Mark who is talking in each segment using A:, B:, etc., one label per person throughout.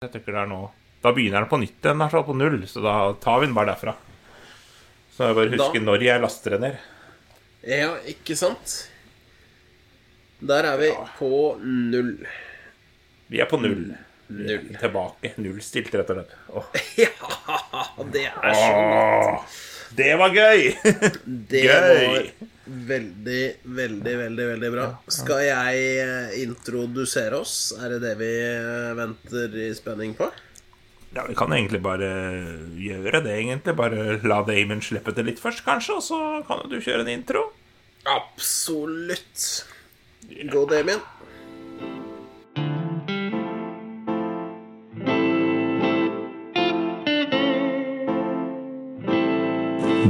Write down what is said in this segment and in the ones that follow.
A: Jeg tenker det er nå. Da begynner den på nytt igjen, i på null. Så da tar vi den bare derfra. Så jeg bare husker
B: Da-
A: når jeg laster den ned.
B: Ja, ikke sant? Der er vi på null.
A: Vi er på null.
B: Null.
A: Tilbake. Nullstilt, rett og slett. Åh.
B: Ja, det er så
A: Åh, det var gøy!
B: Det
A: Gøy!
B: var veldig, veldig, veldig veldig bra. Skal jeg eh, introdusere oss? Er det det vi eh, venter i spenning på?
A: Ja, Vi kan egentlig bare gjøre det, egentlig. Bare la Damon slippe det litt først, kanskje, og så kan du kjøre en intro.
B: Absolutt. Gå, Damien.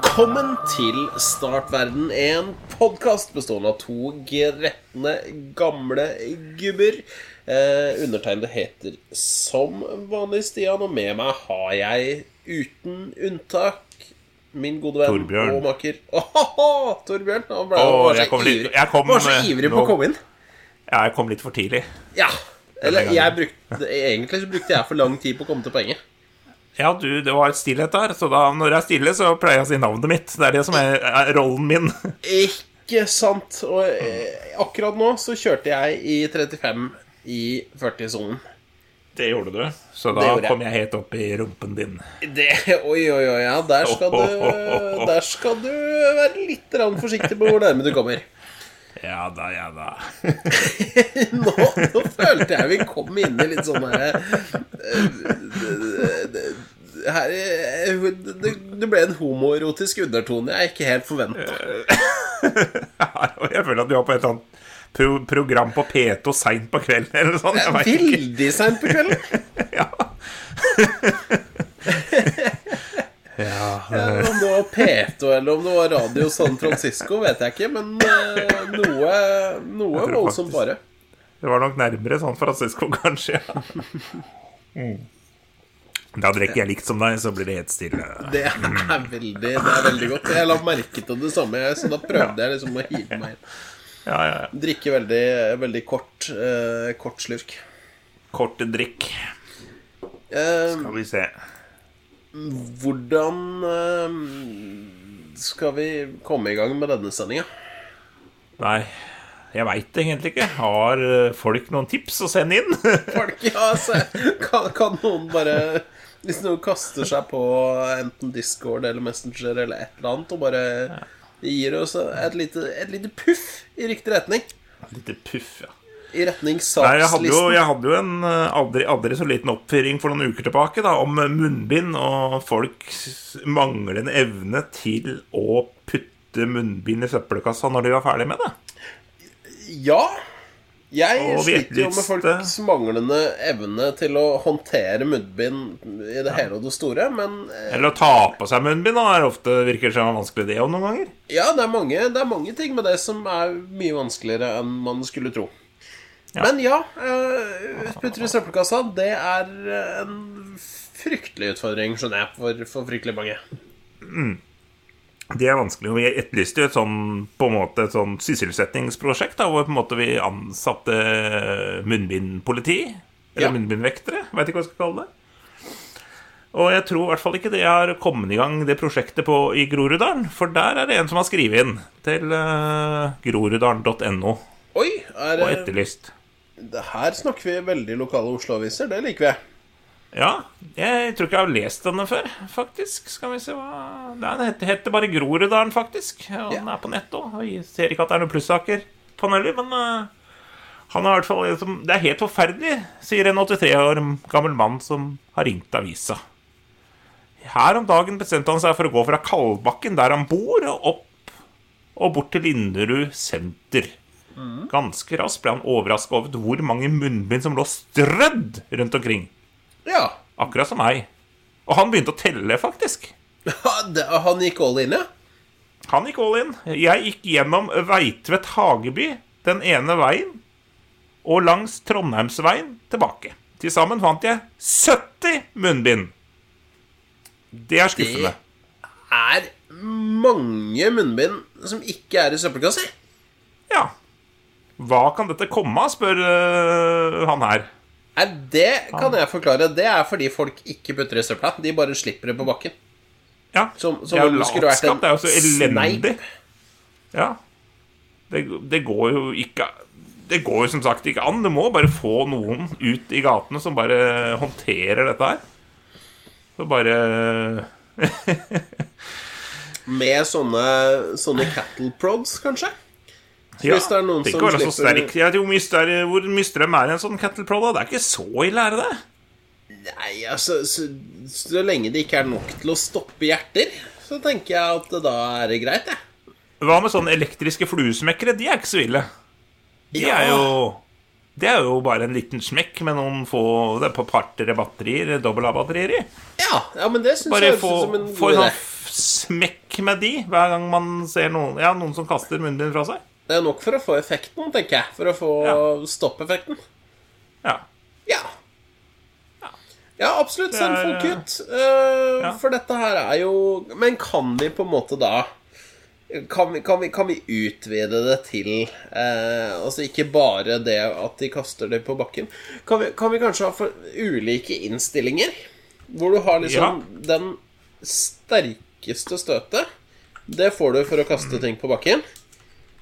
B: Velkommen til Startverden, en podkast bestående av to gretne, gamle gubber. Eh, undertegnede heter som vanlig Stian, og med meg har jeg uten unntak min gode venn
A: Torbjørn.
B: og makker Åhåhå, Torbjørn. Han ble,
A: Åh,
B: var, så
A: jeg kom litt-
B: ivrig,
A: jeg kom,
B: var så
A: eh,
B: ivrig på
A: nå-
B: å komme inn.
A: Ja, jeg kom litt for tidlig.
B: Ja. Eller jeg brukte Egentlig så brukte jeg for lang tid på å komme til poenget.
A: Ja, du, det var et stillhet der, så da, når jeg er stille, så pleier jeg å si navnet mitt. Det er det som er, er rollen min.
B: Ikke sant. Og eh, akkurat nå så kjørte jeg i 35 i 40-sonen.
A: Det gjorde du. Så da kom jeg helt opp i rumpen din.
B: Det Oi, oi, oi, ja. Der skal du, der skal du være litt forsiktig på hvor nærme du kommer.
A: Ja da, ja da.
B: Nå, nå følte jeg vi kom inn i litt sånn herre her, eh, det, det ble en homoerotisk undertone jeg ikke helt forventa.
A: Jeg føler at du var på et annet pro program på P2 seint på kvelden eller noe sånt. Jeg.
B: Veldig seint på kvelden.
A: Ja. ja,
B: Ja, om det var P2 eller om det var Radio San Francisco, vet jeg ikke. Men eh, noe, noe voldsomt
A: faktisk-
B: bare.
A: det var nok nærmere San Francisco, kanskje. Mm. Da drikker jeg likt som deg, så blir det helt stille.
B: Det er veldig, det er veldig godt. Jeg la merke til det samme, så da prøvde jeg liksom å hive meg inn.
A: Ja, ja, ja.
B: Drikke veldig, veldig kort, eh, kort slurk.
A: Kort drikk.
B: Eh,
A: Skal vi se.
B: hvordan eh, skal vi komme i gang med denne sendinga?
A: Nei, jeg veit egentlig ikke. Har eh, folk noen tips å sende inn?
B: Folk, ja, altså, kan, kan noen bare Hvis noen kaster seg på enten Discord eller Messenger eller et eller annet og bare gir oss et lite, et lite puff i riktig retning.
A: Et Lite puff, ja.
B: I retning
A: Nei, jeg hadde, jo, jeg hadde jo en eh, aldri, aldri så liten oppfyring for noen uker tilbake da, om munnbind og folks manglende evne til å putte munnbind i søppelkassa når de var ferdig med det.
B: Ja. Jeg sliter jo med folks manglende evne til å håndtere munnbind i det hele og det store, men eh,
A: Eller å ta på seg munnbind da, er ofte virker som en vanskelig det om noen ganger.
B: Ja, det er, mange, det er mange ting med det som er mye vanskeligere enn man skulle tro.
A: Ja.
B: Men ja, uh, putter i søppelkassa, det er en fryktelig utfordring, skjønner jeg, for, for fryktelig mange.
A: Det er vanskelig. Vi etterlyste jo et sånn, på en måte et sånn sysselsettingsprosjekt da, hvor på en måte vi ansatte munnbindpoliti. Eller
B: Ja.
A: munnbindvektere. Veit ikke hva jeg skal kalle det. Og jeg tror i hvert fall ikke det har kommet i gang det prosjektet på, i Groruddalen. For der er det en som har skrevet inn til uh, groruddalen.no
B: Oi, er,
A: og etterlyst.
B: det her snakker vi veldig lokale Oslo-aviser, det liker vi.
A: Ja, jeg tror ikke jeg har lest denne før, faktisk. Skal vi se hva Den heter, bare Groruddalen, faktisk. Og den er på nett òg. ser ikke at det er noen plussaker på den heller, men eh, han har i hvert fall liksom, Det er helt forferdelig, sier en 83 år gammel mann som har ringt avisa. Her om dagen bestemte han seg for å gå fra Kalbakken, der han bor, og opp og bort til Linderud senter. Ganske raskt ble han overraska over hvor mange munnbind som lå strødd rundt omkring.
B: Ja.
A: Akkurat som meg. Og han begynte å telle, faktisk.
B: Han gikk all in, ja?
A: Han gikk all in. Jeg gikk gjennom Veitvet Hageby den ene veien, og langs Trondheimsveien tilbake. Til sammen fant jeg 70 munnbind. Det er skuffende.
B: Er mange munnbind som ikke er i søppelkassa.
A: Ja. Hva kan dette komme av, spør uh, han her.
B: Er det kan jeg forklare. Det er fordi folk ikke putter i søpla. De bare slipper det på bakken.
A: Ja,
B: Som- som vært
A: latskap. Det er jo så elendig. Ja. Det, det går jo ikke Det går jo som sagt ikke an. Du må bare få noen ut i gatene som bare håndterer dette her. Så bare
B: Med sånne, sånne cattle prods, kanskje?
A: Ja,
B: Hvis det er noen
A: det
B: som
A: så
B: slipper-
A: sterk. Jeg vet mye, større, hvor mye strøm er i en sånn kettle pro? da? Det er ikke så ille, er det det?
B: Nei, altså så, så lenge det ikke er nok til å stoppe hjerter, så tenker jeg at da er det greit, jeg.
A: Hva med sånne elektriske fluesmekkere? De er ikke så ille. De
B: Ja.
A: er jo Det er jo bare en liten smekk med noen få Det er på partere batterier, dobbel A-batterier i.
B: Ja, ja men det syns
A: Bare
B: jeg
A: få,
B: som en
A: få
B: god
A: en
B: idé.
A: sånn f- smekk med de hver gang man ser noen Ja, noen som kaster munnbind fra seg.
B: Det er nok for å få effekten, tenker jeg. For å få
A: Ja.
B: stoppeffekten.
A: Ja.
B: Ja. Ja, absolutt. Send folk ut. Eh,
A: Ja.
B: For dette her er jo Men kan vi på en måte da kan vi, kan, vi, kan vi utvide det til eh, Altså ikke bare det at de kaster det på bakken. Kan vi, kan vi kanskje ha for ulike innstillinger? Hvor du har liksom den sterkeste støtet. Det får du for å kaste ting på bakken.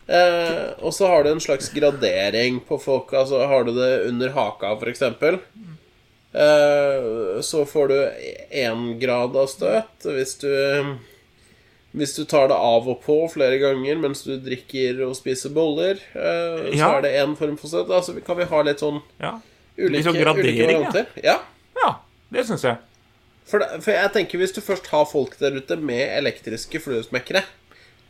B: Eh, og så har du en slags gradering på folk. Altså Har du det under haka, f.eks., eh, så får du én grad av støt. Hvis du Hvis du tar det av og på flere ganger mens du drikker og spiser boller, eh, så
A: Ja.
B: er det én form for støt. Altså kan vi ha litt sånn
A: ja.
B: ulike,
A: Litt sånn
B: ulike
A: gradering, ja.
B: varianter? Ja.
A: Ja, det syns jeg.
B: For, for jeg tenker hvis du først har folk der ute med elektriske fluesmekkere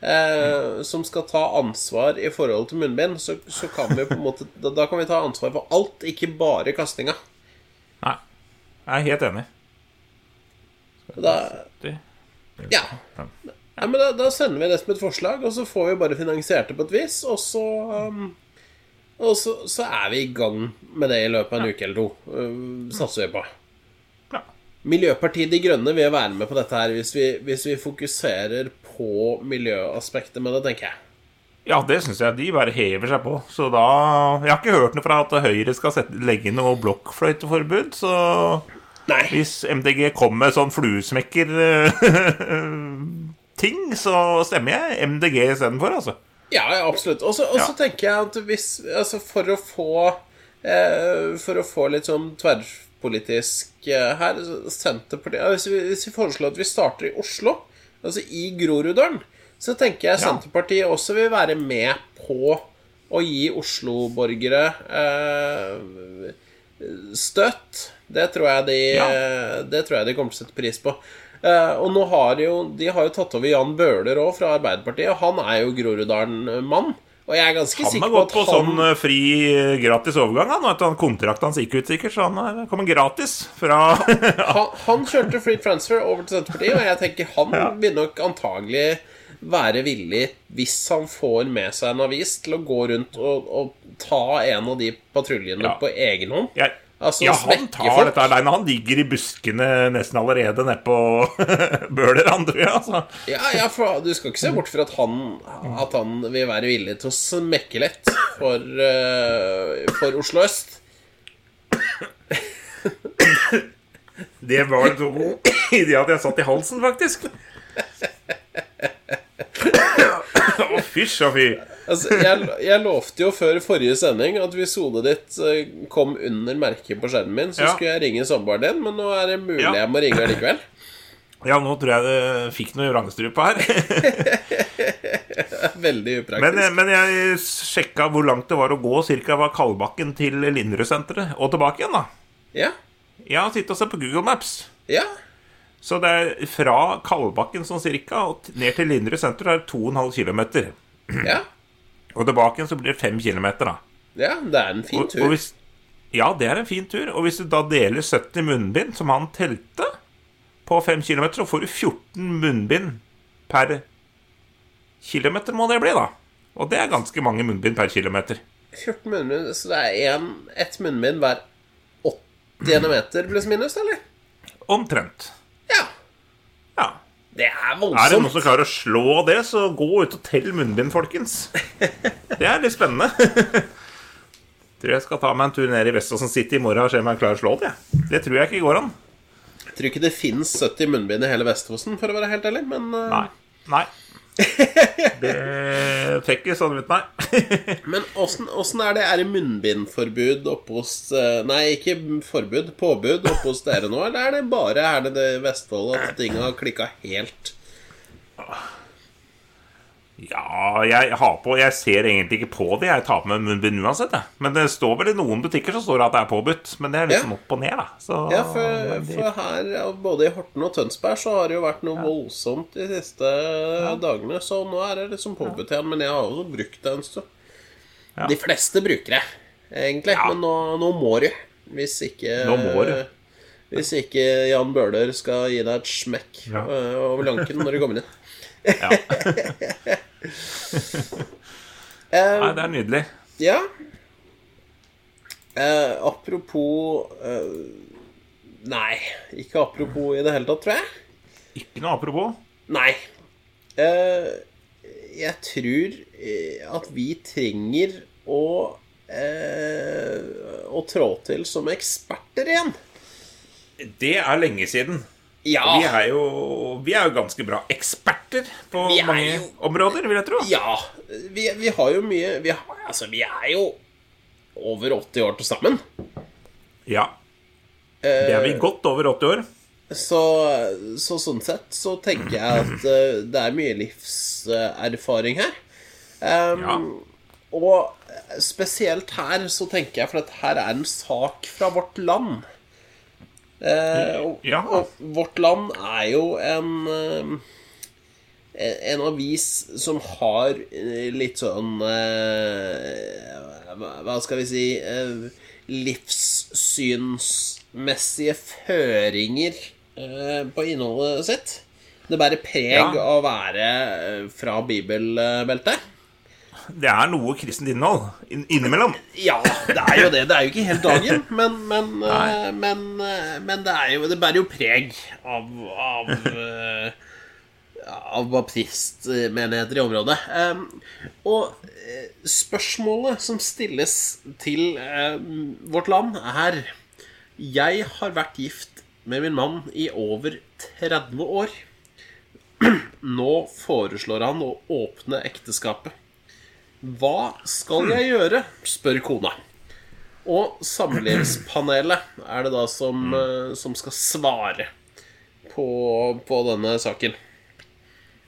B: eh, som skal ta ansvar i forhold til munnbind, så, så kan vi på en måte da, da kan vi ta ansvar for alt, ikke bare kastinga.
A: Nei. Jeg er helt enig.
B: Da, ja. ja men da, da sender vi det som et forslag, og så får vi bare finansiert det på et vis, og så um, Og så, så er vi i gang med det i løpet av en uke eller to. Uh, satser vi på.
A: ja.
B: Miljøpartiet De Grønne vil være med på dette her hvis vi, hvis vi fokuserer på miljøaspektet med det, tenker jeg.
A: Ja, det syns jeg. De bare hever seg på. Så da Jeg har ikke hørt noe fra at Høyre skal sette, legge noe blokkfløyteforbud, så
B: Nei.
A: hvis MDG kommer med sånn fluesmekker-ting, så stemmer jeg MDG istedenfor, altså.
B: Ja, ja absolutt. Og så
A: Ja.
B: tenker jeg at hvis Altså, for å få eh, For å få litt sånn tverrpolitisk eh, her Senterpartiet ja, hvis, vi, hvis vi foreslår at vi starter i Oslo, altså i Groruddalen, så tenker jeg
A: Ja.
B: Senterpartiet også vil være med på å gi Oslo-borgere eh, støtt. Det tror jeg de
A: Ja.
B: Det tror jeg de kommer til å sette pris på. Eh, og nå har jo De har jo tatt over Jan Bøhler òg, fra Arbeiderpartiet. Og han er jo Groruddalen-mann. Og jeg er ganske
A: Han
B: sikker på
A: gått
B: at
A: på
B: han
A: sånn eh, fri eh, gratis overgang, han. han- Kontrakten hans gikk ut sikkert, så han eh, kommer gratis fra
B: han, han kjørte free transfer over til Senterpartiet, og jeg tenker han vil nok antagelig være villig, hvis han får med seg en avis, til å gå rundt og, og ta en av de patruljene
A: Ja.
B: på egen hånd.
A: Jeg,
B: Altså,
A: ja, han tar
B: folk.
A: dette aleine. Han ligger i buskene nesten allerede nede på Bøhler, han, tror jeg. Altså.
B: Ja, ja, for du skal ikke se bort fra at han, at han vil være villig til å smekke lett for, uh, for Oslo øst.
A: Det var så god idé at jeg satt i halsen, faktisk. Fysj og fy.
B: Altså, jeg, jeg lovte jo før forrige sending at hvis hodet ditt eh, kom under merket på skjermen min, så
A: Ja.
B: skulle jeg ringe samboeren din, men nå er det mulig
A: Ja.
B: jeg må ringe likevel.
A: Ja, nå tror jeg det fikk noe vrangstrupe her.
B: Veldig upraktisk.
A: Men, men jeg sjekka hvor langt det var å gå cirka fra Kalbakken til Linderud-senteret og tilbake igjen, da.
B: Ja.
A: Jeg har sittet og sett på Google Maps.
B: Ja.
A: Så det er fra Kalbakken sånn cirka og ned til Linderud senter er 2,5 km.
B: Ja.
A: Og tilbake igjen så blir det 5 km, da.
B: ja, det er en fin
A: Og, og
B: tur.
A: hvis, ja, det er en fin tur. Og hvis du da deler 70 munnbind, som han telte på 5 km, så får du 14 munnbind per kilometer, må det bli, da. Og det er ganske mange munnbind per kilometer.
B: 14 munnbind, så det er én, ett munnbind hver 80 meter pluss minus, eller?
A: Omtrent.
B: Det er voldsomt.
A: Er det noen som klarer å slå det, så gå ut og tell munnbind, folkens. Det er litt spennende. Tror jeg skal ta meg en tur ned i Veståsen City i morgen og se om jeg klarer å slå det. Det tror jeg ikke går an.
B: Jeg tror ikke det fins 70 munnbind i hele Vestfossen, for å være helt ærlig, men uh,
A: Nei. Nei. Det fikk ikke sånn ut, nei.
B: Men åssen er det? Er det munnbindforbud oppe hos eh, Nei, ikke forbud, påbud oppe hos dere nå, eller er det bare her nede i Vestfold at ting har klikka helt?
A: Ja, jeg har på Jeg ser egentlig ikke på det. Jeg tar på meg munnbind uansett, jeg. Men det står vel i noen butikker så står det at det er påbudt. Men det er liksom
B: Ja.
A: opp og ned, da. Så,
B: Ja, for, for her, både i Horten og Tønsberg, så har det jo vært noe voldsomt de siste dagene. Så nå er det liksom påbudt igjen. Men jeg har jo brukt det en stund.
A: Ja.
B: De fleste bruker det, egentlig.
A: Ja.
B: Men nå, nå må du. Hvis ikke
A: Nå må du.
B: Hvis ikke Jan Bøhler skal gi deg et smekk
A: Ja.
B: øh, over lanken når du kommer inn.
A: Ja.
B: um,
A: Nei, det er nydelig.
B: Ja. Uh, apropos uh, Nei, ikke apropos i det hele tatt, tror jeg.
A: Ikke noe apropos.
B: Nei. Uh, jeg tror at vi trenger å Å trå til som eksperter igjen.
A: Det er lenge siden.
B: Ja.
A: Vi er jo, vi er jo ganske bra eksperter på mange
B: jo-
A: områder, vil jeg tro.
B: Ja. Vi, vi har jo mye vi, har, altså, vi er jo over 80 år til sammen.
A: Ja. Det er vi godt over 80 år.
B: Så, så sånn sett så tenker jeg at eh, det er mye livserfaring her. Um,
A: Ja.
B: Og spesielt her så tenker jeg, for at her er en sak fra vårt land. Eh, og,
A: Ja.
B: og Vårt Land er jo en eh, En avis som har eh, litt sånn eh, hva- skal vi si Livssynsmessige føringer på innholdet sitt. Det bærer preg
A: Ja.
B: av å være fra bibelbeltet.
A: Det er noe kristent innhold innimellom.
B: Ja, det er jo det. Det er jo ikke helt dagen, men, men, eh, men, eh, men det, er jo, det bærer jo preg av, av, eh, av baptistmenigheter i området. Og spørsmålet som stilles til vårt land, er Jeg har vært gift med min mann i over 30 år. Nå foreslår han å åpne ekteskapet. Hva skal jeg gjøre? spør kona. Og samlivspanelet er det da som, eh, som skal svare på, på denne saken.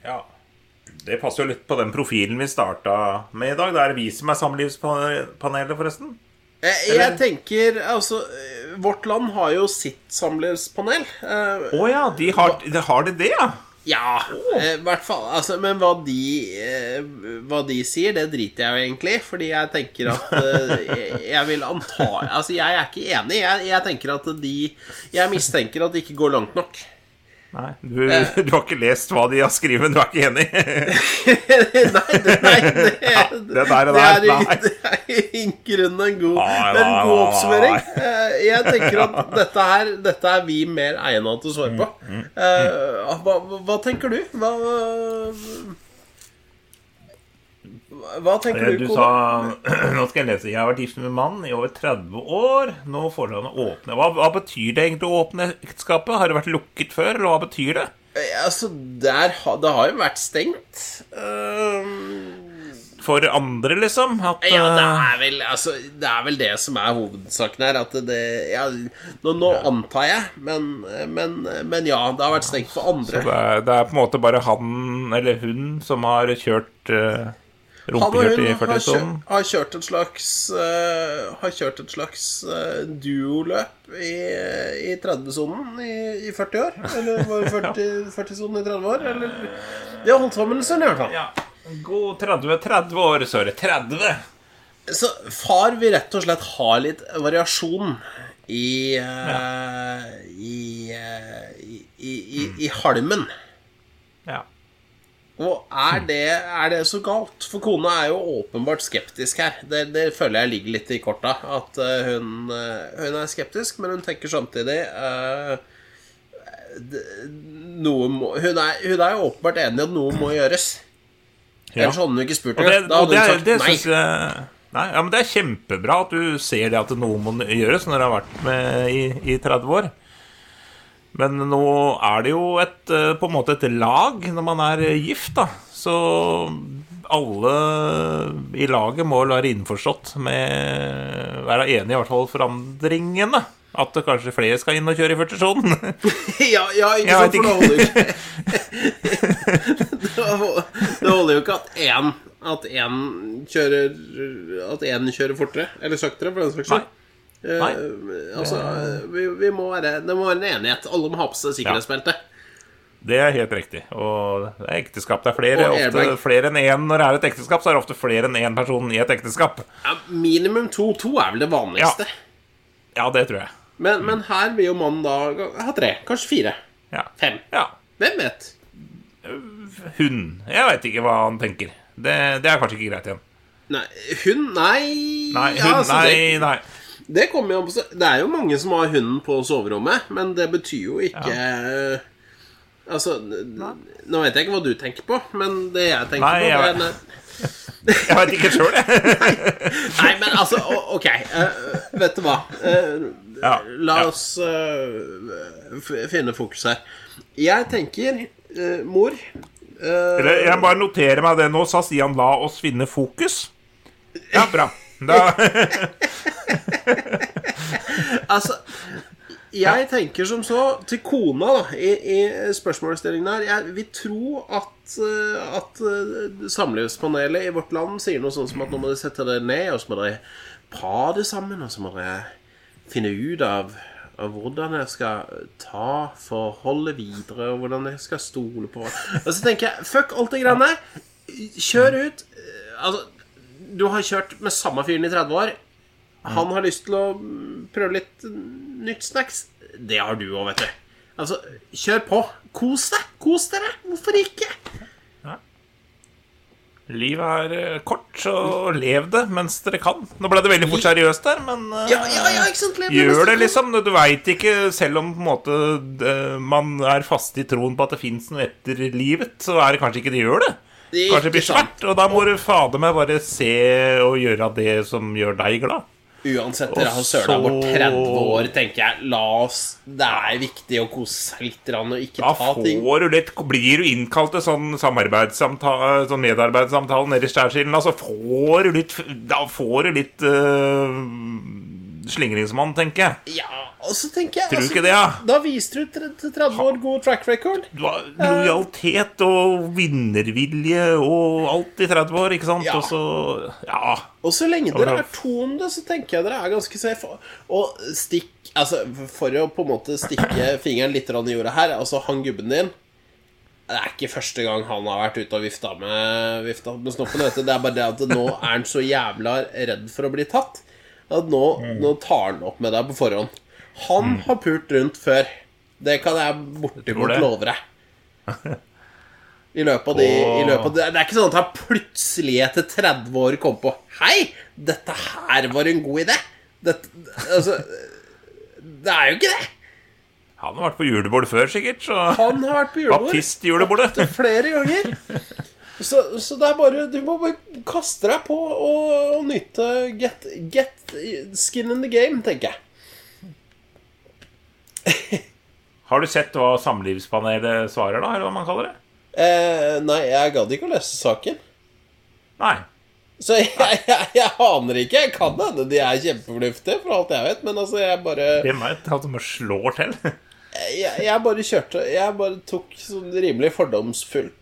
A: Ja. Det passer jo litt på den profilen vi starta med i dag. Det er vi som er samlivspanelet, forresten.
B: Jeg, Jeg tenker Altså, eh, vårt land har jo sitt samlivspanel.
A: Å oh ja, de har, de har de det, ja?
B: Ja, eh, i hvert fall. Altså, men hva de, eh, hva de sier, det driter jeg jo egentlig. Fordi jeg tenker at eh, jeg- Jeg vil anta Altså, jeg er ikke enig. Jeg, jeg tenker at de Jeg mistenker at de ikke går langt nok.
A: Nei, du, du har ikke lest hva de har skrevet, men du er ikke enig?
B: nei, det, nei, det,
A: det der
B: det er,
A: nei.
B: det er i grunnen en god,
A: Nei,
B: det er en god
A: nei,
B: oppsummering.
A: nei.
B: Eh, Jeg tenker at dette her Dette er vi mer egnet til å svare på.
A: Mm,
B: Eh, Hva, hva tenker du? Hva Hva tenker du,
A: Du
B: kone?
A: sa Nå skal jeg lese. Jeg har vært gift med mann i over 30 år. Nå får han åpne. Hva, hva betyr det egentlig å åpne ekteskapet? Har det vært lukket før, eller hva betyr det?
B: Eh, Altså, der, det har jo vært stengt. Um,
A: For andre, liksom? At,
B: Ja, det
A: eh,
B: er vel altså, Det er vel det som er hovedsaken her. At det ja, Nå, nå antar jeg, men, men, men ja, det har vært stengt for andre.
A: det, er, det er på en måte bare han eller hun som har kjørt uh, rumpekjørt i
B: kjørt,
A: 40-sonen.
B: har kjørt et slags uh, Har kjørt et slags uh, duoløp i, i 30-sonen i, i 40 år. Eller var det 40 40-sonen i 30 år? Eller De har holdt sammen en stund, i hvert fall.
A: Ja. God 30, 30 år, sorry. 30!
B: Så far vil rett og slett ha litt variasjon i, eh, i, eh, i, i, i, i halmen.
A: Ja.
B: Og er det, er det så galt? For kona er jo åpenbart skeptisk her. Det, det føler jeg ligger litt i korta. At eh, hun, eh, hun er skeptisk, men hun tenker samtidig uh, noe må, hun, er, hun er jo åpenbart enig i at noe må gjøres.
A: Ja.
B: Ellers hadde hun ikke spurt
A: Og det.
B: Da hadde
A: det,
B: hun sagt
A: det
B: nei.
A: jeg Nei, ja, men Det er kjempebra at du ser det at noe må gjøres når du har vært med i, i 30 år. Men nå er det jo et, eh, på en måte et lag når man er gift, da. Så alle i laget må være innforstått med Være enig i hvert fall forandringene. At det kanskje flere skal inn og kjøre i førstasjonen.
B: Ja, ja, ikke sant, for det holder jo ikke Det det holder jo ikke at én At én kjører At én kjører fortere, eller saktere, for den saks skyld.
A: Nei.
B: Eh, altså, vi, vi må være, det må være en enighet. Alle må ha på seg sikkerhetsbelte.
A: Det er helt riktig. Og det er ekteskap. Det er flere, ofte flere enn én når det er et ekteskap. Så er det ofte flere enn én person i et ekteskap.
B: Ja, minimum to. To er vel det vanligste.
A: Ja, det tror jeg.
B: Men, men her vil jo mannen da ha tre. Kanskje fire.
A: Ja.
B: Fem.
A: ja.
B: Hvem vet?
A: Hun. Jeg veit ikke hva han tenker. Det, det er kanskje ikke greit igjen.
B: Nei, hun Nei.
A: Nei, hun,
B: ja, altså,
A: nei, nei.
B: Det kommer jo an på Det er jo mange som har hunden på soverommet, men det betyr jo ikke Altså, nå vet jeg ikke hva du tenker på, men det jeg tenker
A: Nei,
B: på
A: jeg
B: det er,
A: vet- Jeg veit ikke sjøl, jeg.
B: Nei, men altså, ok Uh, Vet du hva Uh,
A: Ja,
B: La
A: ja.
B: oss uh, finne fokus her Jeg tenker Mor eh,
A: Eller, Jeg bare noterer meg det nå, sa Stian. La oss finne fokus. Ja, bra. Da,
B: Altså Jeg tenker som så Til kona da I, i spørsmålsstillingen her Jeg vil tro at eh, At eh, samlivspanelet i vårt land Sier noe sånn som at nå må dere sette dere ned Og så må dere pare sammen Og så må dere finne ut av av hvordan jeg skal ta forholdet videre, og hvordan jeg skal stole på Og så tenker jeg, fuck alt det greiene. Kjør ut. Eh, Altså, du har kjørt med samme fyren i 30 år. Han har lyst til å prøve litt nytt snacks. Det har du òg, vet du. Altså, kjør på. Kos deg. Kos dere. Hvorfor ikke?
A: livet er eh, kort, så lev det mens dere kan. Nå ble det veldig fort seriøst der, men eh,
B: Ja, ja, ja?
A: Gjør det, liksom. Du veit ikke, selv om på en måte man er fast i troen på at det fins noe etter livet, så er det kanskje ikke det gjør det.
B: Det
A: Kanskje det blir svært, og da må du fader meg bare se og gjøre det som gjør deg glad.
B: Uansett, dere har søla bort 30 år, tenker jeg. La oss Det er viktig å kose seg litt og ikke
A: Da
B: ta ting
A: får du litt, blir du innkalt til sånn samarbeidssamtale, sånn medarbeidssamtale nede i Skjærsilden, så får du litt Da får du litt øh, slingringsmonn, tenker jeg.
B: Ja, og så tenker jeg
A: Tror du
B: altså,
A: ikke det, ja?
B: Da viste du til til 30 år god track record.
A: Lojalitet og vinnervilje og alt i 30 år, ikke sant?
B: Ja.
A: Og så Ja.
B: Og så lenge dere er to om det, så tenker jeg dere er ganske safe. Og stikk Altså, for å på en måte stikke fingeren litt i jorda her Altså, han gubben din Det er ikke første gang han har vært ute og vifta med, vifta med snoppen. Det er bare det at nå er han så jævla redd for å bli tatt. At nå, nå tar han opp med deg på forhånd. Han har pult rundt før. Det kan jeg bortimot love deg. I løpet av de, i løpet av Det er ikke sånn at han plutselig etter 30 år kom på Hei, dette her var en god idé. Dette, altså Det er jo ikke det.
A: Han har vært på julebord før, sikkert, så
B: Han har vært på julebord
A: Baptistjulebordet.
B: flere ganger. Så, så det er bare Du må bare kaste deg på og, og nyte get, get skin in the game, tenker jeg.
A: Har du sett hva Samlivspanelet svarer, da? Eller hva man kaller det?
B: Eh, nei, jeg gadd ikke å lese saken.
A: Nei.
B: Så jeg, jeg, jeg aner ikke. Jeg kan hende de er kjempefornuftige, for alt jeg vet. Men altså, jeg bare
A: Hvem vet? At de slår til.
B: jeg, jeg bare kjørte Jeg bare tok sånn rimelig fordomsfullt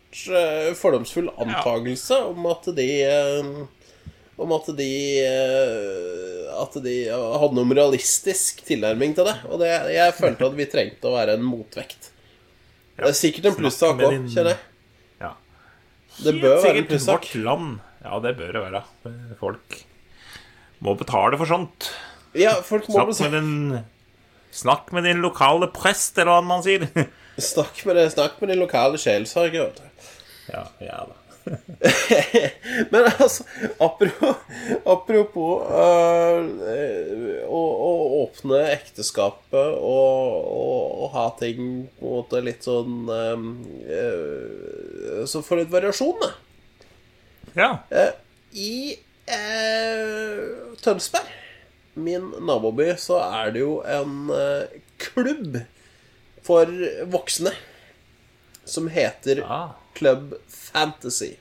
B: Fordomsfull antagelse om at de eh, Om at de eh, At de hadde noe realistisk tilnærming til det. Og det, jeg følte at vi trengte å være en motvekt. Det er sikkert en plussak òg, kjenner jeg.
A: Ja.
B: Det bør være en plussak.
A: Vårt land. Ja, det bør det være. Folk må betale for sånt.
B: Ja, folk må
A: Snakk med din Snakk med din lokale prest, eller hva man sier.
B: Snakk med, det, snakk med din lokale sjelsorger.
A: Ja, ja da.
B: Men altså, apropos, apropos øh, å, å åpne ekteskapet og, og, og ha ting på en måte litt sånn øh, øh, Så få litt variasjon, da.
A: Ja.
B: I eh, Tønsberg, min naboby, så er det jo en klubb for voksne som heter
A: Ah,
B: Club Fantasy.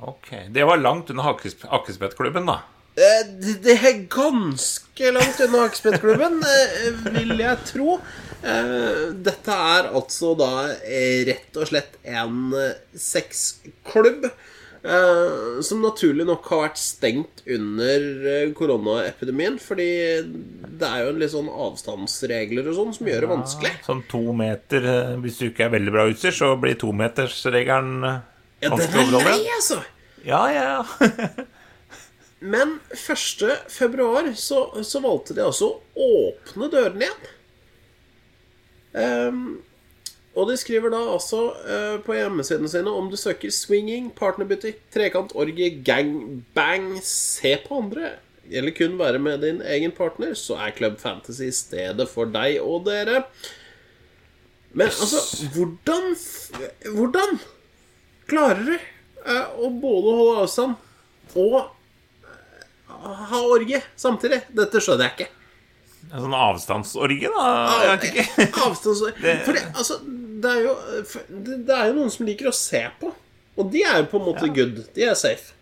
A: ok. Det var langt unna Hakkes- Hakkespettklubben, da.
B: Eh, Det er ganske langt unna Hakespettklubben, eh, vil jeg tro. Eh, Dette er altså da rett og slett en sexklubb. Eh, Som naturlig nok har vært stengt under eh, koronaepidemien. Fordi det er jo en litt sånn avstandsregler og sånn som gjør det vanskelig.
A: Sånn to meter eh, Hvis du ikke er veldig bra utstyr, så blir tometersregelen
B: Ja,
A: vanskelig å
B: er lei,
A: overholde.
B: altså.
A: Ja, ja, ja.
B: Men 1. februar så, så valgte de altså å åpne dørene igjen. Ehm, og de skriver da altså uh, på hjemmesidene sine om du søker swinging, partnerbutikk, trekant, orgie, gangbang, se på andre, eller kun være med din egen partner, så er Club Fantasy stedet for deg og dere. Men altså, hvordan Hvordan klarer du uh, å både holde avstand og ha orgie samtidig. Dette skjønner jeg ikke.
A: En sånn avstandsorgie, da? Jeg vet ikke.
B: Avstands... For det, altså, det er jo det, er jo noen som liker å se på. Og de er jo på en måte good. De er safe.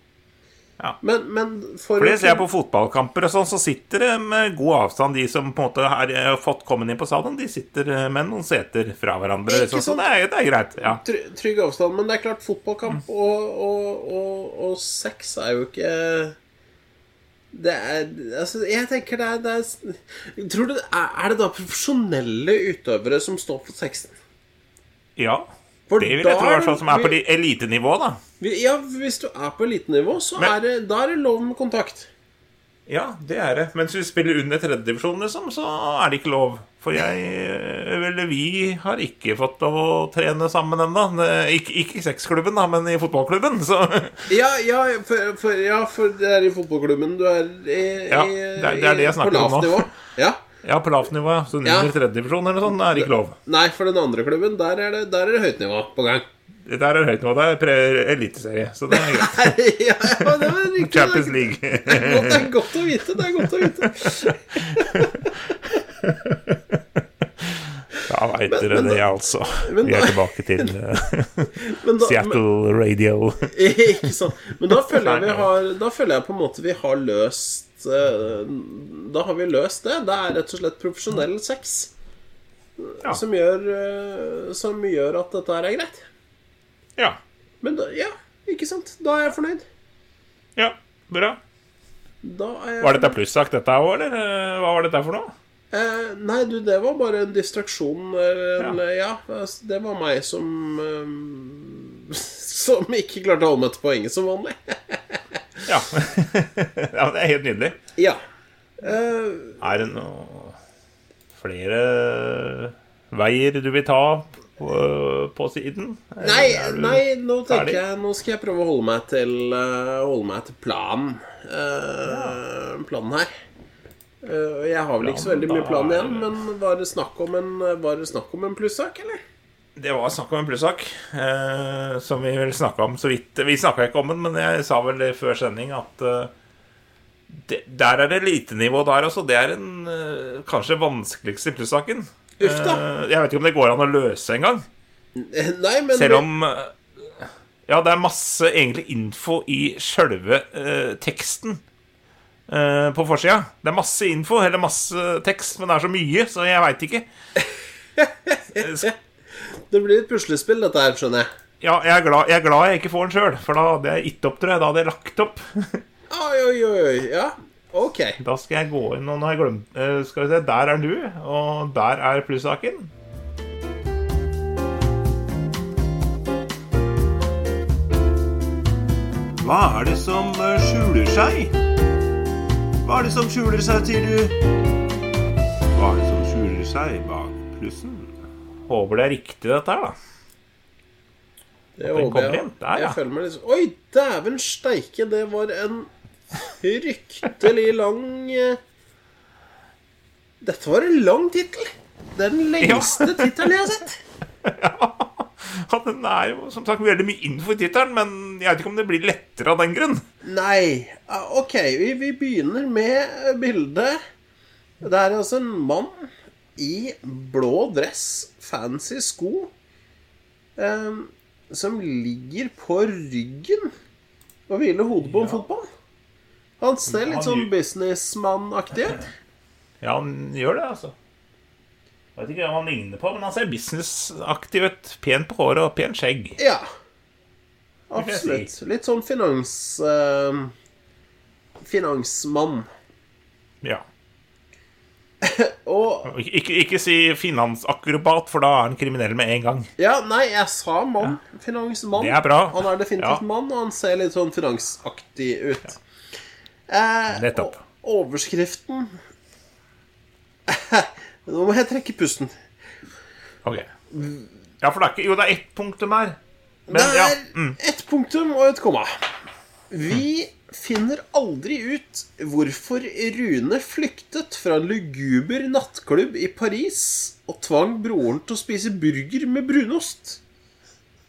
A: Ja.
B: Men, men for Fordi
A: ser jeg på fotballkamper og sånn, så sitter det med god avstand de som på en måte har eh, fått kommet inn på stadion. De sitter eh, med noen seter fra hverandre. Liksom, så det er, det er greit. Ja.
B: Trygg avstand. Men det er klart, fotballkamp
A: Mm.
B: og, og, og, og sex er jo ikke det er Altså, jeg tenker det er, det er Tror du er, det da profesjonelle utøvere som står for teksten?
A: ja.
B: For
A: Det vil jeg tro, i hvert fall, som er på elitenivå, da.
B: Ja, hvis du er på elitenivå, så
A: Men-
B: er det, da er det lov med kontakt.
A: Ja, det er det. Mens hvis du spiller under tredjedivisjon, liksom, så er det ikke lov. For jeg Vel, vi har ikke fått lov å trene sammen ennå. Ikke, ikke i sexklubben, da, men i fotballklubben. Så
B: Ja, ja for, for, ja, for det er i fotballklubben du er i,
A: Ja, det er- det er det jeg snakker om nå.
B: Ja.
A: ja, på lavt nivå. Så under
B: Ja.
A: tredjedivisjon eller sånn er det ikke lov.
B: Nei, for den andre klubben, der er det, der er det høyt nivå på gang.
A: Der er det høyt nivå. Det er eliteserie, så det er greit.
B: ja, ja, det var riktig.
A: Champions
B: det,
A: League.
B: er det er godt å vite. Det er godt å vite.
A: Da veit dere det, altså.
B: men
A: Vi er tilbake til eh,
B: da,
A: Seattle Radio.
B: ikke sant. Men da føler jeg vi har Da føler jeg på en måte vi har løst eh, Da har vi løst det. Det er rett og slett profesjonell sex
A: Ja.
B: som, gjør, eh, som gjør at dette her er greit.
A: Ja.
B: Men da, ja, ikke sant. Da er jeg fornøyd.
A: ja. Bra.
B: Jeg
A: Var dette plussak, dette òg, eller hva var dette for noe?
B: Eh, nei, du, det var bare en distraksjon. eh, En, ja. ja. det var meg som eh, Som ikke klarte å holde meg til poenget som vanlig.
A: Ja. ja, det er helt nydelig.
B: ja. Eh,
A: Er det noe flere veier du vil ta på, på siden?
B: Nei, nei, nå tenker
A: ferdig?
B: jeg Nå skal jeg prøve å holde meg til eh, Holde meg til planen. Eh, Planen her. Eh, jeg har vel ikke så veldig mye plan igjen, men var det snakk om en, snakk om en plussak, eller?
A: Det var snakk om en plussak, eh, som vi vel snakka om så vidt. Vi snakka ikke om den, men jeg sa vel det før sending at eh, det, der er det elitenivå der også. Det er den eh, kanskje vanskeligste plussaken.
B: Uff da.
A: Eh, jeg vet ikke om det går an å løse engang.
B: Eh,
A: Selv om Ja, det er masse egentlig info i sjølve teksten eh, på forsida. Det er masse info, eller masse tekst, men det er så mye, så jeg veit ikke.
B: Det blir et puslespill, dette her, skjønner jeg.
A: Ja, jeg er glad jeg, er glad jeg ikke får den sjøl, for da hadde jeg gitt opp, tror jeg. Da hadde jeg lagt opp.
B: Oi, oi, oi, oi. Ja, ok.
A: Da skal jeg gå inn, og nå har jeg glemt eh, Skal vi se, der er du, og der er plussaken. Hva er det som eh, skjuler seg? Hva er det som skjuler seg, sier du? Hva er det som skjuler seg bak plussen? Håper det er riktig, dette her, da.
B: Det håper jeg.
A: inn. Der, ja.
B: Jeg føler meg litt Oi, dæven steike, det var en fryktelig lang eh, Dette var en lang tittel. Det er den lengste tittelen jeg har sett.
A: Ja, den er jo som sagt veldig mye innenfor tittelen, men jeg vet ikke om det blir lettere av den grunn.
B: Nei. Ok, vi, vi begynner med bildet. Det er altså en mann i blå dress, fancy sko, eh, som ligger på ryggen og hviler hodet på en fotball. Han ser litt sånn businessmann-aktig ut.
A: Ja, han gjør det, altså. Jeg vet ikke hva han ligner på, men han ser businessaktig ut. Pen på håret og pen skjegg.
B: Ja. Absolutt. Litt sånn finans... eh, finansmann.
A: Ja.
B: Og
A: Ikke, ikke, si finansakrobat, for da er han kriminell med en gang.
B: Ja, nei, jeg sa mann. Finansmann.
A: Det er bra.
B: Han er definitivt
A: Ja.
B: mann, og han ser litt sånn finansaktig ut. Eh,
A: Nettopp.
B: og Overskriften Nå må jeg trekke pusten.
A: Ok. Ja, for det er ikke Jo, det er ett punktum her. Men
B: det
A: ja.
B: er
A: Mm.
B: ett punktum og et komma. Vi finner aldri ut hvorfor Rune flyktet fra en luguber nattklubb i Paris og tvang broren til å spise burger med brunost.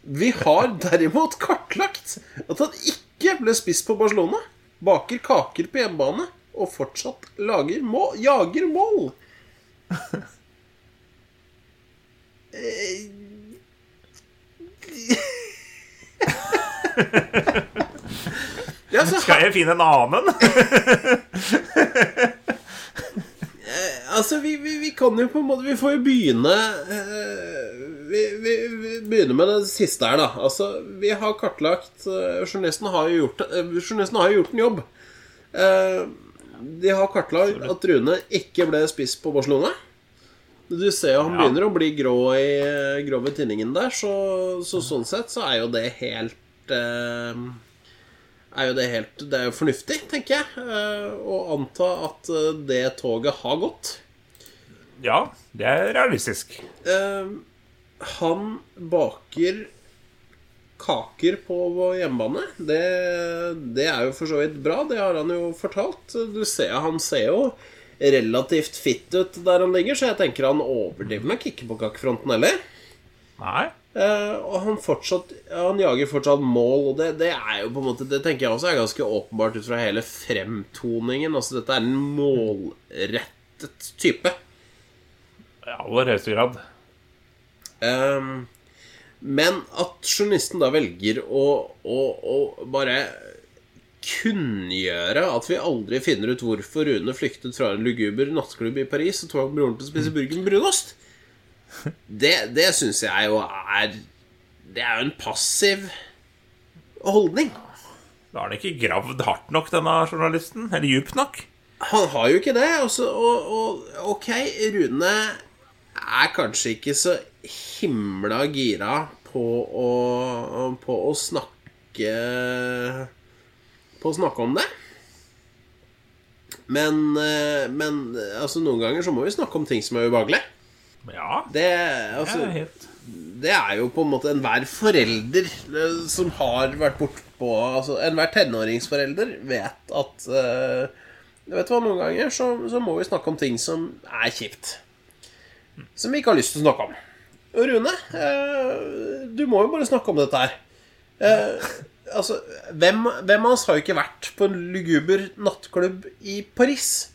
B: Vi har derimot kartlagt at han ikke ble spist på Barcelona, baker kaker på hjemmebane og fortsatt lager mål, jager mål. Ja, så
A: Skal jeg finne en annen?
B: Altså, vi, vi, vi kan jo på en måte Vi får jo begynne eh, vi, vi, begynner med det siste her, da. Altså, vi har kartlagt uh, Journalisten har jo gjort, uh, journalisten har jo gjort en jobb. Eh, de har kartlagt at Rune ikke ble spist på Barcelona. Du ser jo han
A: Ja.
B: begynner å bli grå i, grå ved tinningen der, så, så sånn sett så er jo det helt eh, er jo det helt Det er jo fornuftig, tenker jeg, eh, å anta at eh, det toget har gått.
A: Ja, det er realistisk.
B: Eh, han baker kaker på hjemmebane. Det, det er jo for så vidt bra. Det har han jo fortalt. Du ser, han ser jo relativt fit ut der han ligger, så jeg tenker han overdriver nok ikke på kakefronten heller.
A: Nei.
B: Eh, og han fortsatt Han jager fortsatt mål, og det, det er jo på en måte Det tenker jeg også er ganske åpenbart ut fra hele fremtoningen. Altså Dette er en målrettet type.
A: I aller høyeste grad.
B: Ehm, men at journalisten da velger å, å, å bare kunngjøre at vi aldri finner ut hvorfor Rune flyktet fra en luguber nattklubb i Paris og tvang broren til å spise burger med brunost, det, det syns jeg jo er Det er jo en passiv holdning.
A: Da har han ikke gravd hardt nok, denne journalisten. Eller djupt nok.
B: Han har jo ikke det. Altså, og, og ok, Rune er kanskje ikke så himla gira på å, på å snakke På å snakke om det. Men, eh, men altså, noen ganger så må vi snakke om ting som er ubehagelige.
A: Ja,
B: Det, altså,
A: det er helt
B: det er jo på en måte enhver forelder eh, som har vært bortpå altså Enhver tenåringsforelder vet at uh, Vet du hva, noen ganger så, så må vi snakke om ting som er kjipt. Som vi ikke har lyst til å snakke om. Rune, eh, du må jo bare snakke om dette her. Eh, altså, hvem, hvem av oss har jo ikke vært på en luguber nattklubb i Paris?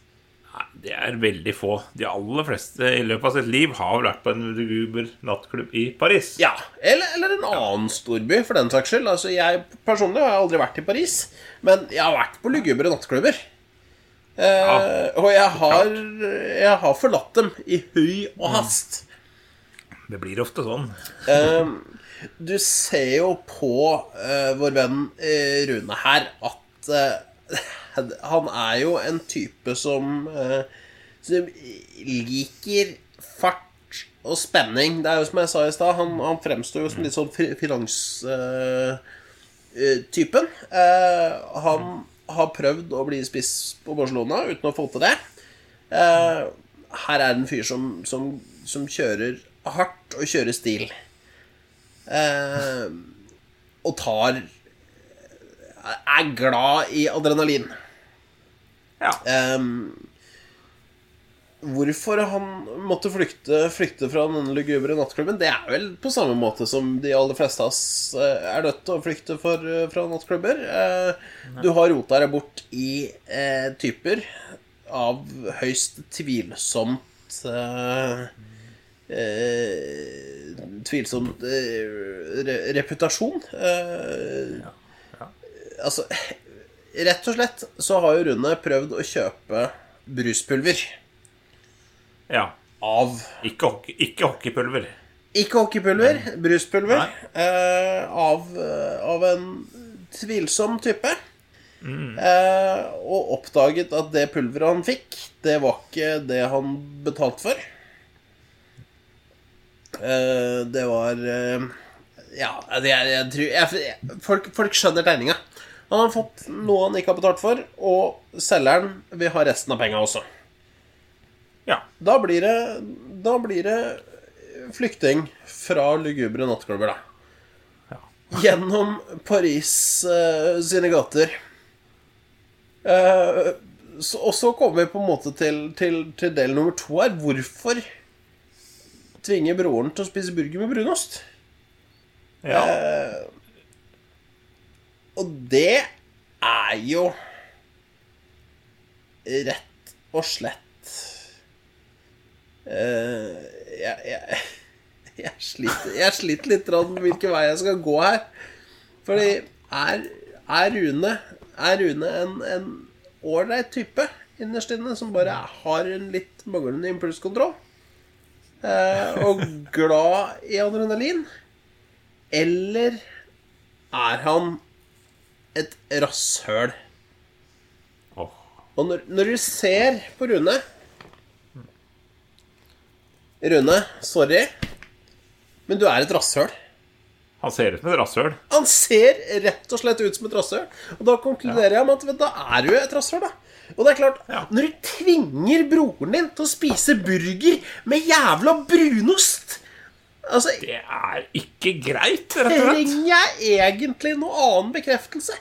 A: Nei, det er veldig få. De aller fleste i løpet av sitt liv har vært på en luguber nattklubb i Paris.
B: Ja, eller, eller en annen storby, for den saks skyld. Altså, jeg personlig har aldri vært i Paris, men jeg har vært på lugubre nattklubber. Eh, og jeg har, jeg har forlatt dem i høy og hast.
A: Det blir ofte sånn.
B: Eh, du ser jo på uh, vår venn eh, Rune her at eh, han er jo en type som Som liker fart og spenning. Det er jo som jeg sa i stad, han, han fremstår jo som litt sånn finanstypen. Eh, han har prøvd å bli spiss på Barcelona uten å få til det. Uh, her er det en fyr som, som, som kjører hardt og kjører stil. Eh, og tar Er glad i adrenalin.
A: Ja.
B: Eh, hvorfor han måtte flykte, flykte fra denne lugubre nattklubben, det er vel på samme måte som de aller fleste av oss eh, er nødt til å flykte for, eh, fra nattklubber. Eh, du har rota deg bort i eh, typer av høyst tvilsomt eh, eh, tvilsom eh, re reputasjon. Eh, Altså Rett og slett så har jo Rune prøvd å kjøpe bruspulver
A: ja.
B: av
A: Ikke, hockey, ikke hockeypulver.
B: Ikke hockeypulver, bruspulver.
A: Nei.
B: Eh, av, eh, av en tvilsom type. Eh, og oppdaget at det pulveret han fikk, det var ikke det han betalte for. Eh, det var eh, Ja, det er, jeg tror jeg, folk, folk skjønner tegninga. Han har fått noe han ikke har betalt for, og selgeren vil ha resten av penga også.
A: Ja.
B: Da blir det Da blir det flykting fra lugubre nattklubber, da. Gjennom Paris uh, sine gater. Uh, så, og så kommer vi på en måte til, til, til del nummer to her. Hvorfor tvinge broren til å spise burger med brunost?
A: ja.
B: Og det er jo rett og slett eh, jeg, jeg, jeg, sliter, jeg sliter litt med hvilken vei jeg skal gå her. Fordi er, er Rune Er Rune en, en ålreit type innerst inne som bare har en litt manglende impulskontroll? Eh, og glad i adrenalin? Eller er han et rasshøl?
A: Oh.
B: Og når, når du ser på Rune Rune, sorry, men du er et rasshøl.
A: Han ser ut som et rasshøl.
B: Han ser rett og slett ut som et rasshøl. Og da konkluderer jeg med at da er du et rasshøl, da. Og det er klart,
A: Ja.
B: når du tvinger broren din til å spise burger med jævla brunost Altså,
A: Det er ikke greit, rett og slett.
B: trenger jeg egentlig noe annen bekreftelse?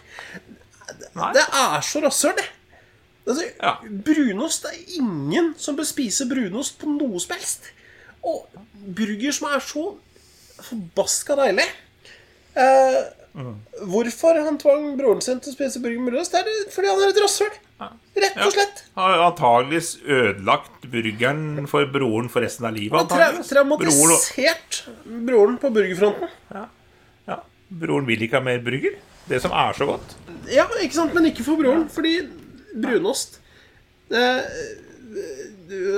A: Nei.
B: Det er så rasshøl, det. Altså,
A: Ja.
B: Brunost det er ingen som bør spise brunost på noe som helst. Og burger som er så forbaska deilig eh, Hvorfor han tvang broren sin til å spise burger med brunost? Det er fordi han er et rasshøl. Rett og slett.
A: Har antageligvis ødelagt burgeren for broren for resten av livet.
B: Tra.
A: Broren,
B: traumatisert broren på burgerfronten.
A: ja, broren vil ikke ha mer burger. Det som er så godt.
B: Ja, ikke sant, men ikke for broren, fordi brunost eh,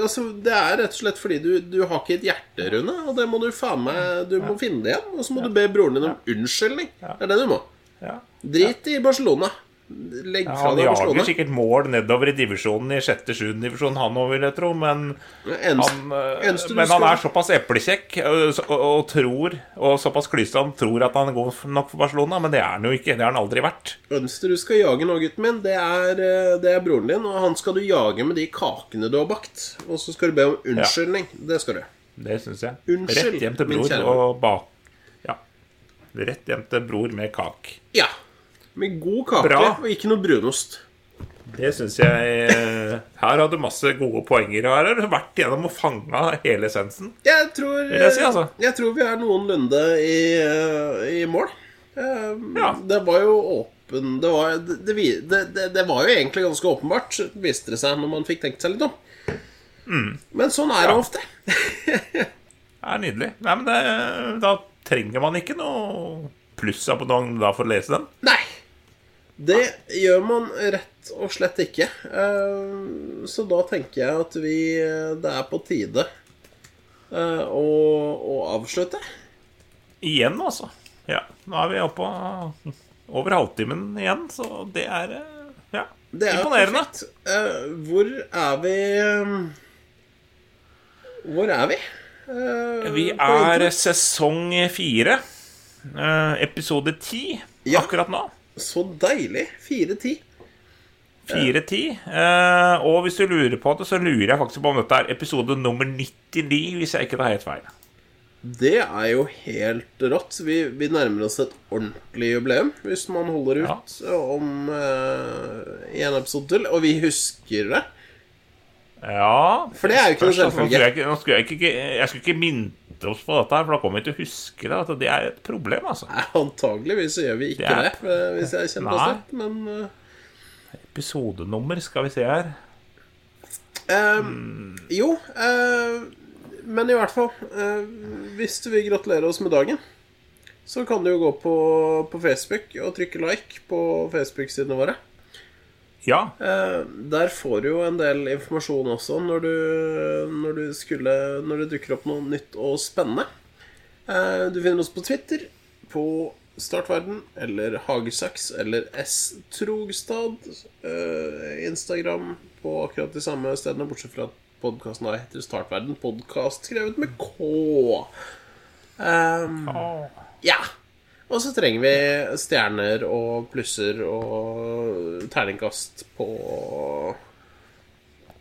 B: altså, Det er rett og slett fordi du, du har ikke et hjerte, Rune. Og det må du faen meg Du må finne det igjen. Og så må du be broren din om unnskyldning. Det er det du må.
A: Ja.
B: Drit i Barcelona. Legg
A: Ja,
B: fra
A: han jager sikkert mål nedover i divisjonen i sjette-sjuende divisjon, han òg, vil jeg tro. Men
B: Eneste,
A: han, men
B: skal...
A: han er såpass eplekjekk øh, og, og tror Og såpass klysete han tror at han går nok for Barcelona, men det er han jo ikke. Det har han aldri vært.
B: Ønsker du skal jage nå, gutten min, det er, eh, det er broren din. Og han skal du jage med de kakene du har bakt. Og så skal du be om unnskyldning. Det skal du.
A: Det syns jeg.
B: Unnskyld,
A: Rett hjem til bror og bak... Ja. Rett hjem til bror med kak.
B: Ja. Med god kake
A: Bra.
B: og ikke noe brunost.
A: Det syns jeg øh, Her hadde masse gode poenger. Her har du vært gjennom og fanga hele essensen.
B: Jeg tror,
A: jeg si, altså.
B: jeg tror vi er noenlunde i, eh, i mål. Eh,
A: Ja.
B: Det var jo åpen Det var, det, det, det, var jo egentlig ganske åpenbart, viste det seg når man fikk tenkt seg litt om. Men sånn er det ofte.
A: Det er nydelig. Nei, men det, Da trenger man ikke noe plussabonnement da for å lese den.
B: Nei. Det gjør man rett og slett ikke. Eh, Så da tenker jeg at vi Det er på tide eh, å, å avslutte.
A: Igjen, altså. Ja, nå er vi oppe på over halvtimen igjen, så det er eh, ja,
B: Det er
A: imponerende.
B: perfekt. Eh, hvor er vi eh, Hvor er vi? Eh,
A: Vi er sesong fire, eh, episode ti
B: Ja.
A: akkurat nå.
B: Så deilig. 4-10.
A: 4-10. Eh, og hvis du lurer på det, så lurer jeg faktisk på om dette er episode nummer 99, hvis jeg ikke tar helt feil.
B: Det er jo helt rått. Vi, vi nærmer oss et ordentlig jubileum hvis man holder ut om uh, en episode til. Og vi husker det.
A: Ja
B: For det er jo ikke noe
A: selvfølgelig. altså, nå
B: selvfølge.
A: skulle jeg, nå skulle jeg, ikke, jeg skulle ikke minne oss på dette, her for da kommer vi til å huske det. At det er et problem, altså.
B: Nei, Antageligvis så gjør vi ikke
A: Det
B: det, eh, hvis jeg kjenner meg
A: Nei.
B: Men eh,
A: Episodenummer, skal vi se her.
B: eh, Jo, uh, men i hvert fall uh, Hvis du vil gratulere oss med dagen, så kan du jo gå på, på Facebook og trykke like på Facebook-sidene våre.
A: Ja.
B: Eh, der får du jo en del informasjon også når du, når du skulle Når det dukker opp noe nytt og spennende. Eh, du finner oss på Twitter, på Startverden eller Hagesaks eller S. Trogstad. Eh, Instagram på akkurat de samme stedene, bortsett fra at podkasten heter Startverden. Podkast skrevet med K. Um, ja. Og så trenger vi stjerner og plusser og terningkast på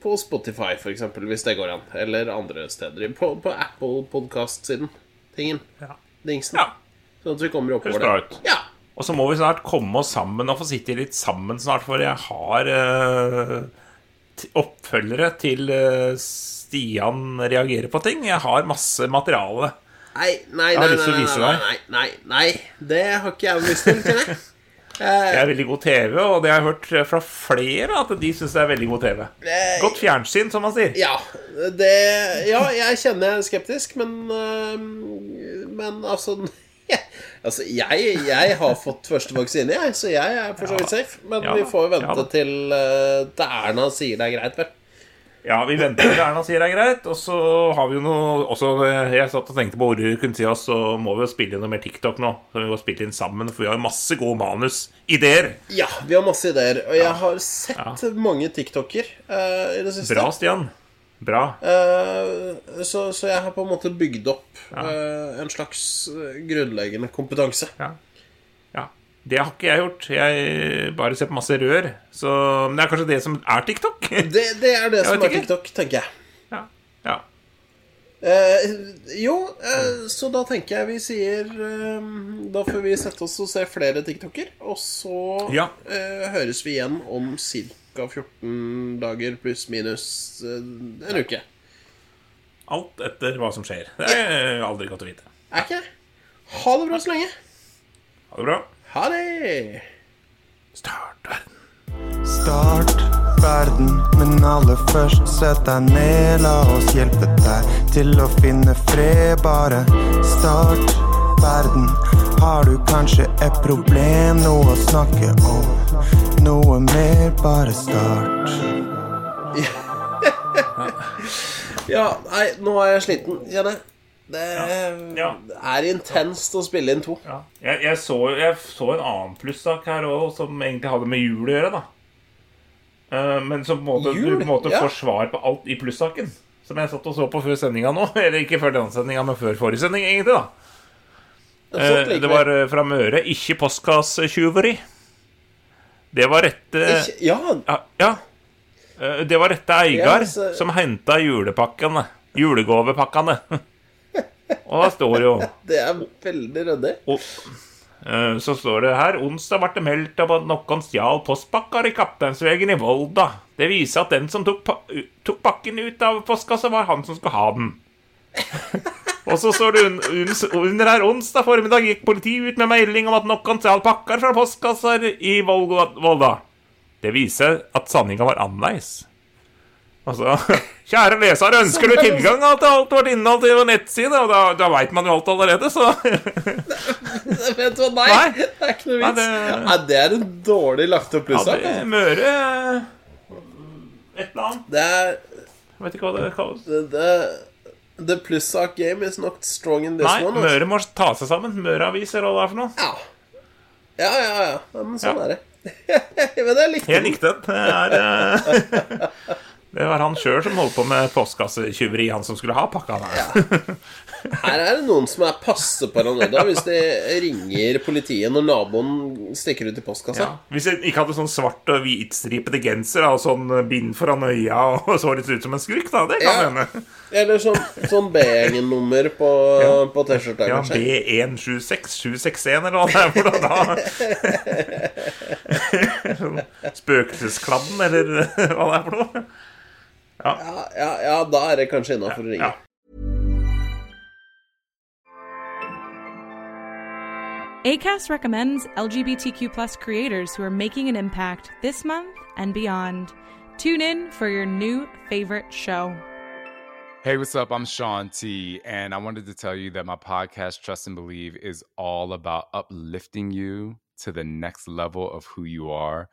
B: På Spotify, for eksempel, hvis det går an. Eller andre steder. På, på Apple Podcast-siden. Tingen.
A: Ja.
B: Dingsen.
A: ja.
B: Sånn at vi kommer oppover det. Ja.
A: Og så må vi snart komme oss sammen og få sitte litt sammen snart, for jeg har eh, oppfølgere til eh, Stian reagerer på ting. Jeg har masse materiale.
B: Nei, nei,
A: Jeg
B: nei,
A: har
B: nei,
A: lyst til å
B: nei,
A: vise
B: nei,
A: deg.
B: nei, nei, nei. Det har ikke jeg lyst til. kjenner jeg. Eh,
A: Det er veldig god TV, og det har jeg hørt fra flere at de syns det er veldig god TV.
B: Eh,
A: Godt fjernsyn, som man sier.
B: Ja, det Ja, jeg kjenner jeg er skeptisk, men øh, Men altså Altså, jeg, jeg har fått første vaksine, jeg, så jeg er for så vidt safe. Men
A: Ja
B: vi får jo vente
A: ja
B: til, til Erna sier det er greit, vel.
A: Ja, vi venter til Erna sier det er greit. Og så har vi jo noe også, Jeg satt og tenkte på hvor du kunne si oss, så må vi jo spille inn noe mer TikTok nå. Så vi må spille inn sammen, for vi har masse gode manusideer.
B: Ja, vi har masse ideer. Og jeg har sett mange TikToker uh, i det siste.
A: Bra, Stian. Bra.
B: Uh, så, så jeg har på en måte bygd opp uh, en slags grunnleggende kompetanse.
A: Ja. Det har ikke jeg gjort. Jeg bare ser på masse rør. Så Men det er kanskje det som er TikTok?
B: Det, det er det som er
A: ikke.
B: TikTok, tenker jeg.
A: ja. ja.
B: Eh, jo, eh, så da tenker jeg vi sier eh, Da får vi sette oss og se flere TikToker, og så
A: Ja.
B: eh, høres vi igjen om ca. 14 dager pluss minus eh, en uke.
A: Alt etter hva som skjer. Det er aldri godt å vite.
B: Er ikke det? Ha det bra så lenge.
A: Ha det bra.
B: Ha det.
A: Start verden.
C: Start verden, men aller først sett deg ned. La oss hjelpe deg til å finne fred. Bare start verden. Har du kanskje et problem, noe å snakke om? Noe mer, bare start.
B: Ja, nei, nå er jeg sliten, kjenner jeg. Det
A: Ja.
B: er intenst å spille inn to.
A: Ja. Jeg, jeg, så, jeg så en annen plussak her òg, som egentlig hadde med jul å gjøre. da Eh, Men som på en måte,
B: Jul?
A: du på måte
B: Ja.
A: får svar på alt i plussaken. Som jeg satt og så på før sendinga nå. Eller ikke før denne sendinga, men før forrige sending, egentlig. da
B: Det,
A: Eh, Det var eh, fra Møre. Ikke postkassetyveri. Det var rette
B: Ikke, ja,
A: Ja. ja. Eh, Det var rette Eigar
B: Ja, så-
A: som henta julepakkene. Julegavepakkene. Og da står det jo
B: det er veldig ryddig.
A: eh, Så står det her Onsdag ble det meldt om at noen stjal postpakker i Kapteinsvegen i Volda. Det viser at den som tok, pa tok pakken ut av postkassa, var han som skulle ha den. Og så står det un un under her onsdag formiddag gikk politiet ut med melding om at noen stjal pakker fra postkasser i Volda. Det viser at sanninga var annerledes. Altså, kjære leser, ønsker du tilgang til alt vårt innhold til vår nettside? Og da, da veit man jo alt allerede, så
B: Vet du hva, nei,
A: Nei.
B: det er ikke noe
A: Nei, det-
B: Nei, det er en dårlig lagt opp
A: ja,
B: plussak.
A: det,
B: er
A: Møre Et eller annet.
B: Det er
A: Jeg vet ikke hva det kalles.
B: det, det, The plussak game is not strong in this
A: Nei,
B: one. Nei,
A: Møre må ta seg sammen. Møreavis, eller hva det er for noe.
B: Ja. ja, ja, ja. ja men sånn
A: Ja.
B: er det. men jeg likte
A: Jeg
B: den.
A: likte den. Det er, eh, Det var han sjøl som holdt på med postkassetyveri, han som skulle ha pakka der.
B: Her er det noen som er passe paranoide hvis de ringer politiet når naboen stikker ut i postkassa.
A: Ja. Hvis jeg ikke hadde sånn svart og hvitstripete genser og sånn bind foran øya og så litt ut som en skurk, da. Det kan
B: Ja.
A: hende.
B: Sånn, sånn, sånn B-nummer på, på T-skjorta,
A: Ja,
B: kanskje.
A: B176761 eller hva det er for noe da. Sånn Spøkelseskladden, eller hva det er for noe.
B: Ja, ja, ja, da er det kanskje innafor å ringe.
A: Ja.
D: ACAST recommends LGBTQ plus creators who are making an impact this month and beyond. Tune in for your new favorite show.
E: Hey, what's up? I'm Sean T, and I wanted to tell you that my podcast, Trust and Believe, is all about uplifting you to the next level of who you are.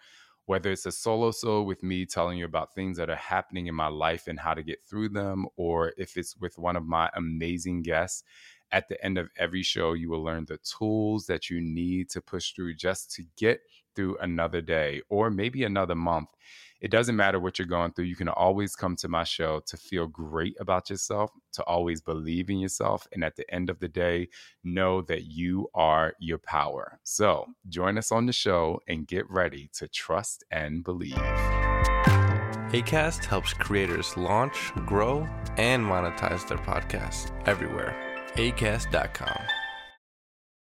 E: Whether it's a solo show with me telling you about things that are happening in my life and how to get through them, or if it's with one of my amazing guests, at the end of every show, you will learn the tools that you need to push through just to get through another day or maybe another month. It doesn't matter what you're going through. You can always come to my show to feel great about yourself, to always believe in yourself. And at the end of the day, know that you are your power. So join us on the show and get ready to trust and believe.
F: ACAST helps creators launch, grow, and monetize their podcasts everywhere. ACAST.com.